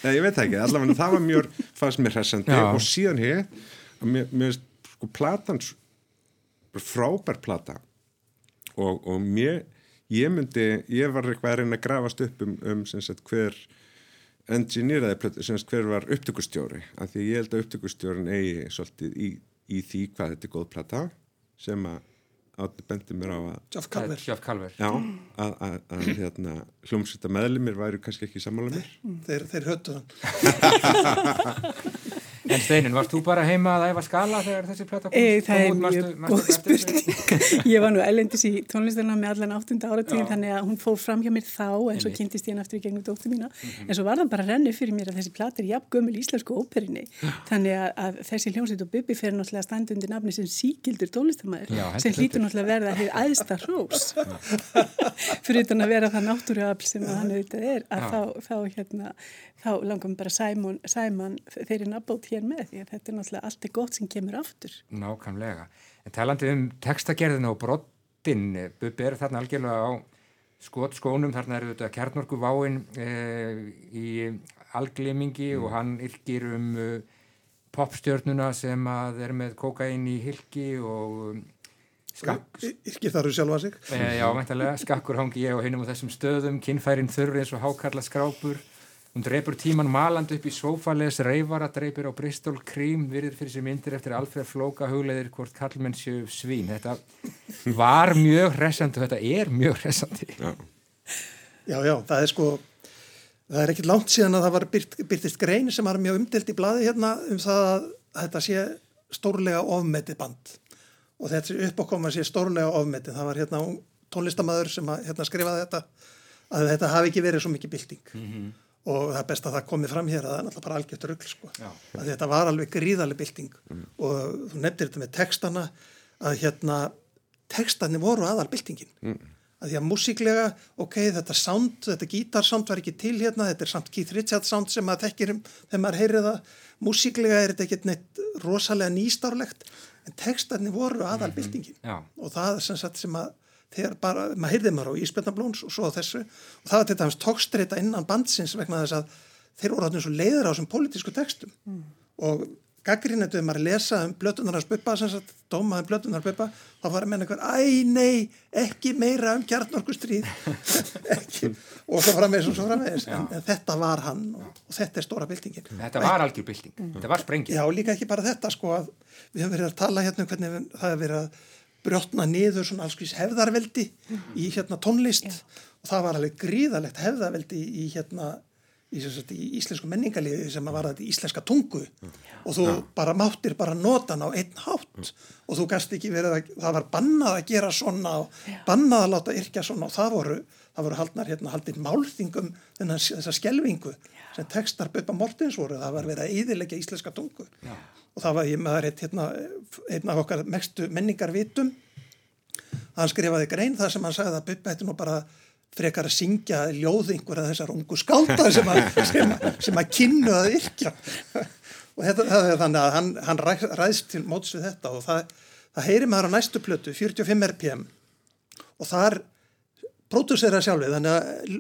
Nei, ég veit ekki, allavega það var mjög fannst mér hressandi Já. og síðan hér að mér, mér sko platan frábær plata og, og mér ég myndi, ég var eitthvað að reyna að grafast upp um, um sem sagt hver engineeraði plötu, sem sagt hver var upptökustjóri, af því ég held að upptökustjórin eigi svolítið í, í því hvað þetta er góð plata sem að átti bendi mér á að Jeff Það Calver, Sjöf Kalver. Já, að, að, að hérna, hljómsvita meðlimir væru kannski ekki sammála mér. þeir, þeir höttu þann En Steinin, varst þú bara heima að æfa skala þegar þessi plata kom, E, það er mjög góð spurning. Ég var nú ælendis í tónlistarna með allan áttunda áratíðin þannig að hún fór fram hjá mér þá en svo kynntist ég hann aftur í gegnum dóttu mína. En svo var það bara rennu fyrir mér að þessi plata er jafn gömul íslensku óperinni. Þannig að, að þessi hljómsveit og Bubbi fer náttúrulega að standa undir nafni sem síkildur tónlistamæður sem hlýtur náttúrulega verða að þá, langum bara Sæmon, Sæman þeirri nabót hér með því að þetta er náttúrulega allt er gott sem kemur aftur. Nákvæmlega. En talandi um textagerðina og brottin, Bubbi er þarna algjörlega á skotskónum, þarna eru þetta kjarnorku váin e, í alglimingi og hann yrkir um uh, popstjörnuna sem að er með kokain í hilki og um, skakk, Yrkir þar úr sjálfa sig. e, já, meintalega, skakkur hangi ég og hinum á þessum stöðum, kinnfærin þurr eins og hákarla skrápur Hún dreipur tíman malandi upp í sófales reyfara, dreipur á Bristol Cream, virðir fyrir sér myndir eftir Alfred Flóka hugleiðir hvort kallmenn séu svín. Þetta var mjög hressandi og þetta er mjög hressandi. Já. Já, já, það er sko, það er ekkit langt síðan að það var byrt, byrtist grein sem var mjög umdelt í blaði hérna um það að þetta sé stórlega ofmetið band og þetta uppákoma sé stórlega ofmetið. Það var hérna tónlistamæður sem að, hérna, skrifaði þetta að þetta hafi ekki verið svo mikið bylting og það er best að það komi fram hér að það er náttúrulega bara algjört rugl sko. Þetta var alveg gríðarlega bylting. Og þú nefndir þetta með textana að hérna textani voru aðal byltingin. Að því að músíklega, ok, þetta sound, þetta gítarsound var ekki til hérna, þetta er samt Keith Richards sound sem maður þekkir um þegar maður heyrið það, músíklega er þetta ekkert neitt rosalega nýstárlegt, en textarnir voru aðalbyltingin Já. og það er sem sagt sem að þegar bara, maður heyrði maður á Ísbjörnablóns og svo á þessu. Og það var til dæmis tókstreita innan bandsins vegna þess að þeir voru allir svo leiður á þessum pólitísku textum. Og gaggrinnetuð maður að lesa um blötunar hans buppa, sem sagt, dómaðum blötunar buppa, þá var að menna hver, æ nei, ekki meira um kjarnorkustríð, ekki, og svo framvegis og svo framvegis, en, en þetta var hann og, og þetta er stóra byltingin. Þetta var algjör bylting. Þetta var sprengið. Já, líka ekki bara þetta, sko, að við höfum verið að tala hérna um hvernig það hefur verið að brjótna niður svona alls hvers hefðarveldi í hérna tónlist. Og það var alveg gríðalegt hefðarveldi í, í hérna í, sagt, í íslensku menningarliði sem að var þetta íslenska tungu. Og þú bara máttir bara nota hann á einn hátt. Og þú gæst ekki verið að það var bannað að gera svona og bannað að láta yrkja svona. Og það voru, það voru haldnar hérna haldið málþingum þennan þessa skelvingu sem textar Böpa Mortins voru, það var verið að yðilegja íslenska tungu. Já. og það var ég með það hérna, einn af okkar mextu menningarvitum. Hann skrifaði grein þar sem hann sagði að Bubba ætti nú bara frekar að syngja ljóð einhverja þessar ungu skálda sem að, sem, að- sem að kynnu að yrkja. Og þetta, það er þannig að hann, hann ræ- ræðst til móts við þetta. Og það, það heyri maður á næstu plötu 45 rpm og þar pródúsera sjálfið. Þannig að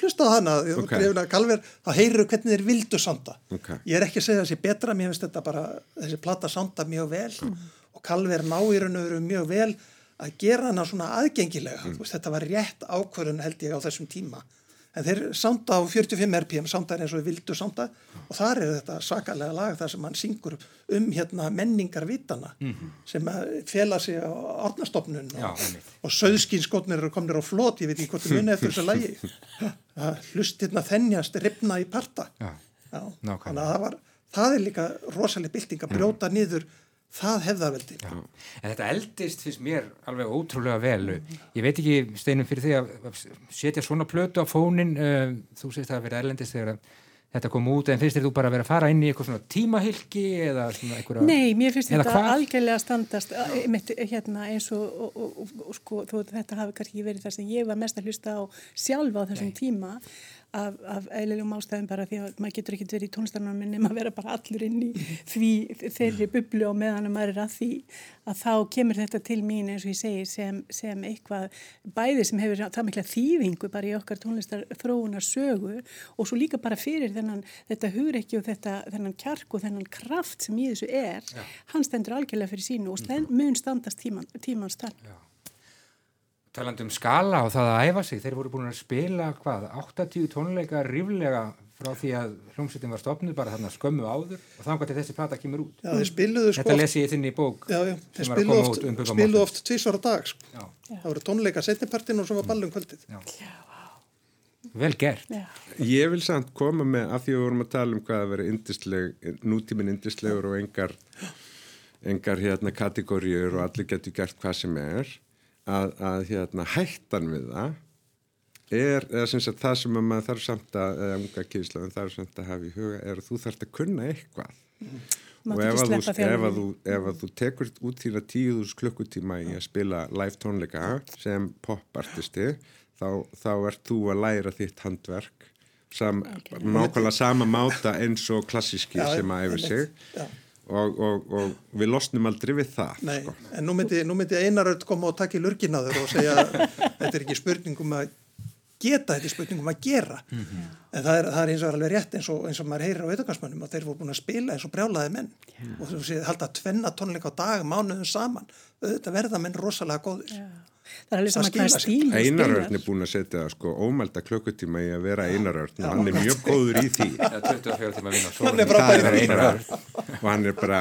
hlusta á hana Ok. okay. Kalver, þá heyrir hvernig þeir vildu sanda Ok. ég er ekki að segja þessi betra mér finnst þetta bara, þessi plata sanda mjög vel og Kalver ná í raun og veru mjög vel að gera hana svona aðgengilega mm. veist, þetta var rétt ákvörðun held ég á þessum tíma en þeir sanda á 45 rpm sanda eins og við vildu sanda og þar er þetta svakalega lag þar sem hann syngur um hérna menningarvitana sem að fela sig á ornastofnun og, og söðskínskotnir eru komnir á flot, ég veit ekki hvort þið muni eftir þessu lagi. Hlustirna þennjast ripna í parta. Já. Já, þannig að það var það er líka rosalega bylting að brjóta niður það hefðaveldi Já. En þetta eldist finnst mér alveg ótrúlega vel. Ég veit ekki, Steinum, fyrir því að að setja svona plötu á fónin, uh, þú sést það að vera erlendist þegar að þetta kom út, en finnst þér þú bara að vera að fara inn í eitthvað svona tímahylki eða svona einhverja... Nei, mér finnst þetta hvað? algjörlega standast eh, einmitt, hérna eins og, og, og, og, sko, þú, þetta hafi kannski ekki verið það sem ég var mest að hlusta á sjálf á þessum tíma af, af eðlilegum ástæðum bara því að maður getur ekki verið í tónlistarnámi nema að vera bara allur inn í því þeirri bublu og meðan að maður er að því að þá kemur þetta til mín eins og ég segi sem, sem eitthvað bæði sem hefur það mikla þýðingu bara í okkar tónlistar þróunar sögu og svo líka bara fyrir þennan, þetta hugreikki og þetta, þennan kjark og þennan kraft sem í þessu er, hann stendur algjörlega fyrir sínu og stend, mun standast tíman, tímans tann. Talandi um skala og það að æfa sig, þeir voru búin að spila hvað, 80 tónleika ríflega frá því að hljómsveitin var stopnud bara þarna skömmu áður og þannig að þessi plata kemur út. Já, þeir spiluðu sko Þetta oft- les ég þinn í bók Já, já, þeir að spiluðu oft, um Mortens. oft tvísvara dag sko. Já, það voru tónleika setnipartin og svo var ballum kvöldið já. vel gert. Já. Ég vil samt koma með, af því að við vorum að tala um hvað að vera indisleg, nútíminn indislegur og engar, engar hérna kategóriur og allir getur gert hvað sem er, að, að hérna hættan við það er, eða sem sagt það sem að maður þarf samt að, eða unga kynnslöfum þarf samt að hafa í huga, er að þú þarft að kunna eitthvað. Máttu og ef að, þú, ef, að þú, ef að þú tekur út þína tíuðus klukkutíma í að spila live tónleika sem popartisti þá, þá ert þú að læra þitt handverk sam, nákvæmlega sama máta eins og klassíski sem að æfir sig. Og, og, og við losnum aldrei við það Nei, sko. en nú myndi, nú myndi Einaröld koma og taka í lurginaður og segja þetta er ekki spurning um að geta, þetta er spurning um að gera. En það er, það er eins og alveg rétt eins og, eins og maður heyrir á veitungarsmönnum að þeir voru búin að spila eins og brjálaði menn. Og þú séð halda tvenna tónleika á dag mánuðum saman, auðvitað verða menn rosalega góðir Það er alveg saman hvað stíl Einarörn er búin að setja sko ómælda klukkutíma í að vera einarörn og hann er mjög góður í því. Það er 24 tíma að vinna. Hann frábær í Það því. einarörn og hann er bara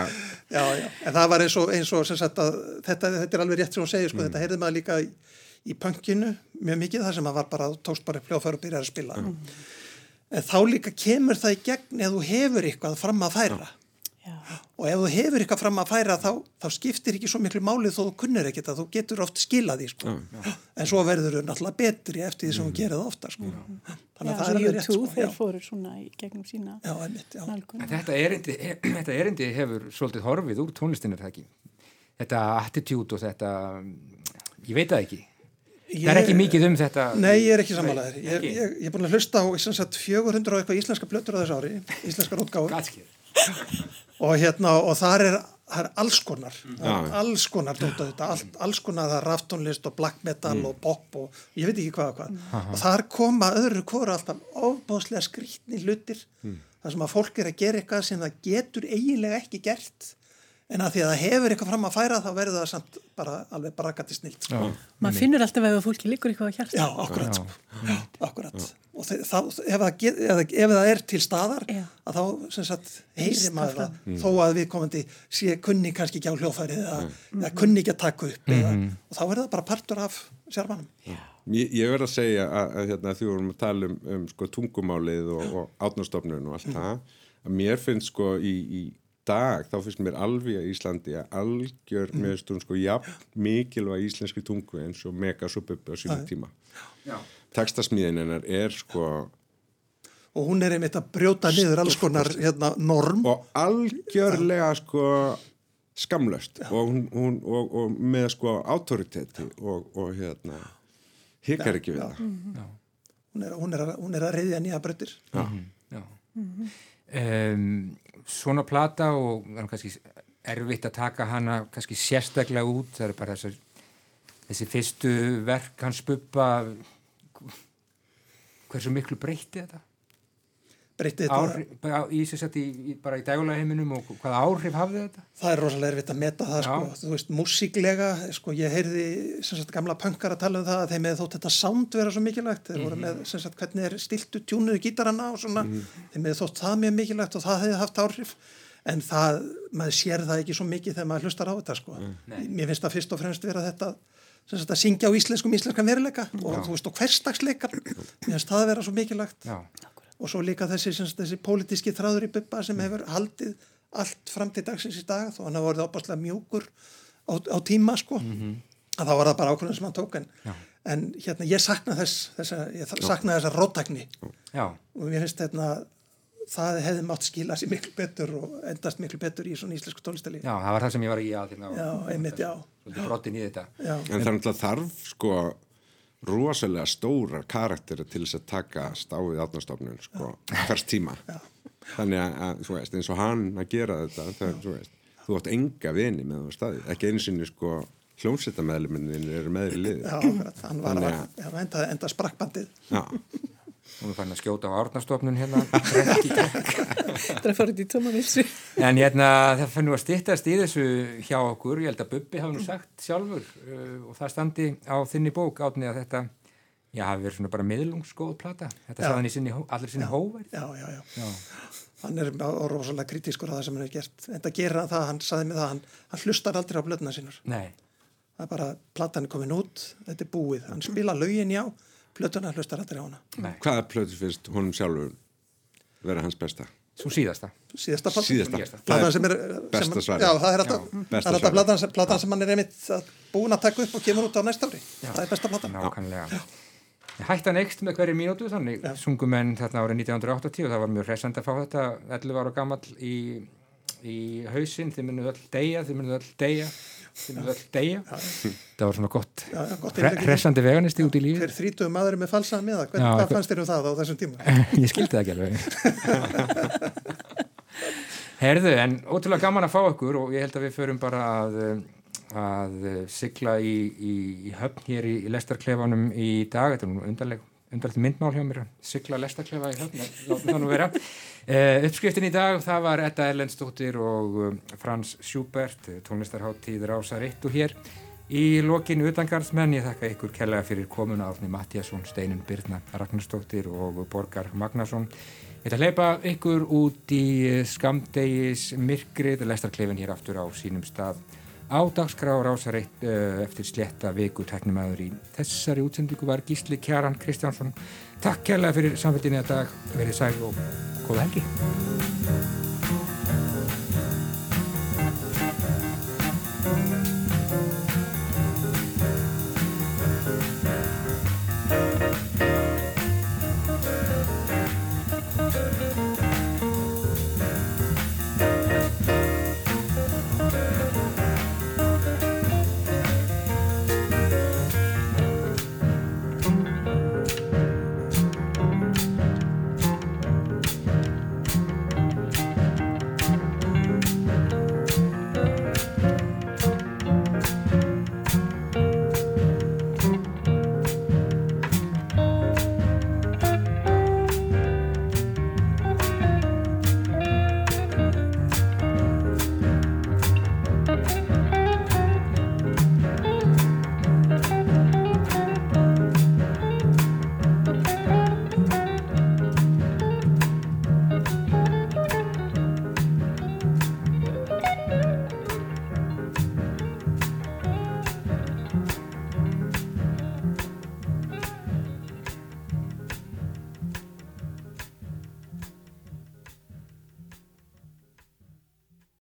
Já, já, en það var eins og, eins og sem sagt að þetta, þetta er alveg rétt sem hún segir, sko, þetta heyrði maður líka í, í pönkinu mjög mikið þar sem maður var bara, tókst bara fljóðfæður og byrjar að spila. En þá líka kemur það í gegn eða þú hefur eitthvað fram að færa. Já. Og ef þú hefur eitthvað fram að færa þá, þá skiptir ekki svo miklu málið þó þú kunnir ekkert að þú getur oft skilað því, sko. En svo verður þau náttúrulega betri eftir því sem þú gerir það ofta, sko. Já, Þannig að það er alveg rétt, sko. þeir Já, fóru svona í gegnum sína já, einmitt, já. Þetta erindi, þetta erindi hefur svolítið horfið úr tónlistinni er það ekki. Þetta attitude og þetta, ég veit það ekki. Það er ekki mikið um þetta. Nei, ég er ekki samanlegaður. Ég, ég, ég er búin að hlusta á sem sagt, 400 og eitthvað íslenska blöttur á þessu ári, íslenskar Gatskið. Og hérna og þar er, það er alls konar, Já. er alls konar dóta þetta, all, alls konar það er raftónlist og black metal og pop og ég veit ekki hvað og hvað. Og þar koma öðru hvora alltaf ofbóðslega skrýtni hlutir. Þar sem að fólk er að gera eitthvað sem það getur eiginlega ekki gert. En að því að það hefur eitthvað fram að færa þá verður það samt bara alveg brakandi snilt sko. Maður finnur alltaf ef að fólki liggur eitthvað á hjarta. Já, akkurat, sko. Já, akkurat. Og þá, ef, það get, ef, það- ef það er til staðar, Já. að þá, sem sagt, heyrir Heyrist maður það það, þó að við komandi sé kunni kannski ekki á hljófærið eða, eða kunni ekki að taka upp eða, og þá er það bara partur af sjálfanum. Ég, ég verð að segja að, að hérna, því vorum að tala um, um sko, tungumálið og, og átnastofnun og allt það, að mér finnst sko í, í dag, þá finnst mér alveg að Íslandi að algjör mm. með stund sko jafn mikilvæg íslenski tungu eins og megas og bubbi á sínum tíma. Já. Tekstasmíðin hennar er sko Og hún er einmitt að brjóta niður alls konar hérna, norm. og algjörlega sko skamlöst og, hún, hún, og, og með sko autoriteti og, og hérna hikar ekki við það. Hún er, hún er, að- hún er að reyðja nýja bröttir. Já. Já. Um, svona plata og það er kannski erfitt að taka hana kannski sérstaklega út það eru bara þessar þessi fyrstu verk hans buppa hversu miklu breytti þetta? Breytti þetta. áhrif, bara í, í, í, bara í dægulega heiminum og hvaða áhrif hafði þetta? Það er rosalega erfitt að meta það, sko, þú veist, músíklega, sko, ég heyrði, sem sagt, gamla pönkar að tala um það að þeim með þótt þetta sound vera svo mikilvægt, þeir voru með, sem sagt, hvernig er stiltu tjúnuðu gítarana og svona, þeim með þótt það mjög mikilvægt og það hefði haft áhrif, en það, maður sér það ekki svo mikið þegar maður hlustar á þetta, sko. Mér finnst það fyrst og fremst vera þetta, að syngja á íslenskum íslenskan veruleika og, þú veist, og hverstagsleikar, mér finnst það að vera svo mikilvægt. Já, og svo líka þessi, sagt, þessi pólitíski þráður í bubba sem hefur haldið allt fram til dagsins í dag þó hann hafa vorið opaslega mjúkur á, á tíma sko. Að þá var það bara ákvörðin sem hann tók en, en hérna ég sakna þess, þess ég sakna þessa rótækni já, og mér finnst hérna það hefði mátt skila sér miklu betur og endast miklu betur í svona íslensku tónlistali já, það var það sem ég var í að hérna, já, einmitt, já, svolítið brottin í þetta já. En það er náttúrulega þarf sko rosalega stórar karakteri til þess að taka stáfið átnastofnun sko hvers tíma. Þannig að, að, þú veist, eins og hann að gera þetta, það, þú veist, þú átt enga vini með það staði. Ekki einu sinni sko hljómsveitameðluminnin eru með í liði. já, hann var Þannig að, að- já, enda, enda sprakkbandið Já. Hún er fann að skjóta á árnastofnun hérna. Það er fórið í tóma vilsu. En hérna það fann nú að styttast í þessu hjá okkur, ég held að Bubbi hafi nú sagt sjálfur uh, og það standi á þinni bók átni að þetta, já, hafi verið svona bara miðlungsgóð plata. Þetta hann í sinni, allir sinni hóverð. já, já, já. Já, hann er rosalega kritískur á það sem hann hefur gert. En það hann það, hann saði mig það hann, hann hlustar aldrei á blöðna sínur nei, það er bara, platan er komin út þetta er búið, hann spila lögin já plötuna hlustar aldrei á hana Nei, Hvaða plötu finnst honum sjálfur vera hans besta? svo síðasta. síðasta platan Síðasta. Platan sem er besta svarið. já, það er alltaf, er platan, platan sem hann er einmitt að- búin að taka upp og kemur út á næsta ári það er besta platan Nákvæmlega. Hættan ekst með hverju mínútu þannig Já. sungum menn þarna árið 1980 og það var mjög hressand að fá þetta 11 ára gamall í, í hausinn, þið munum öll deyja, þið munum öll deyja, Það var svona gott, gott hressandi veganisti út í lífi. hver þrítuðu maður með falsaða Já, hvað eitthvað- fannst þér um það á þessum tíma Ég skildi það ekki alveg. Herðu, en ótrúlega gaman að fá okkur og ég held að við förum bara að, að sigla í, í, í höfn hér í, í lestarklefanum í dag. Þetta er nú undarleg, undarleg myndmál hjá mér, sigla lestarklefa í höfn, látum það nú vera. Uh, uppskriftin í dag, það var Edda Erlendstóttir og um, Frans Schubert, eh, tónlistarháttíð Rásar 1 og hér. Í lokinu utangarðsmenn, ég þakka ykkur kellega fyrir komuna Árni Mattiasson, Steinun Birna Ragnarstóttir og Borgar Magnason. Ég ætla að hleypa ykkur út í skamdegis myrkrið, lestarklefin hér aftur á sínum stað á dagskrá rásar eitt uh, eftir sletta viku teknumæður í þessari útsendingu var Gísli Kjaran Kristjánsson. Takk kærlega fyrir samfélginni að dag, verið sæl og góða helgi.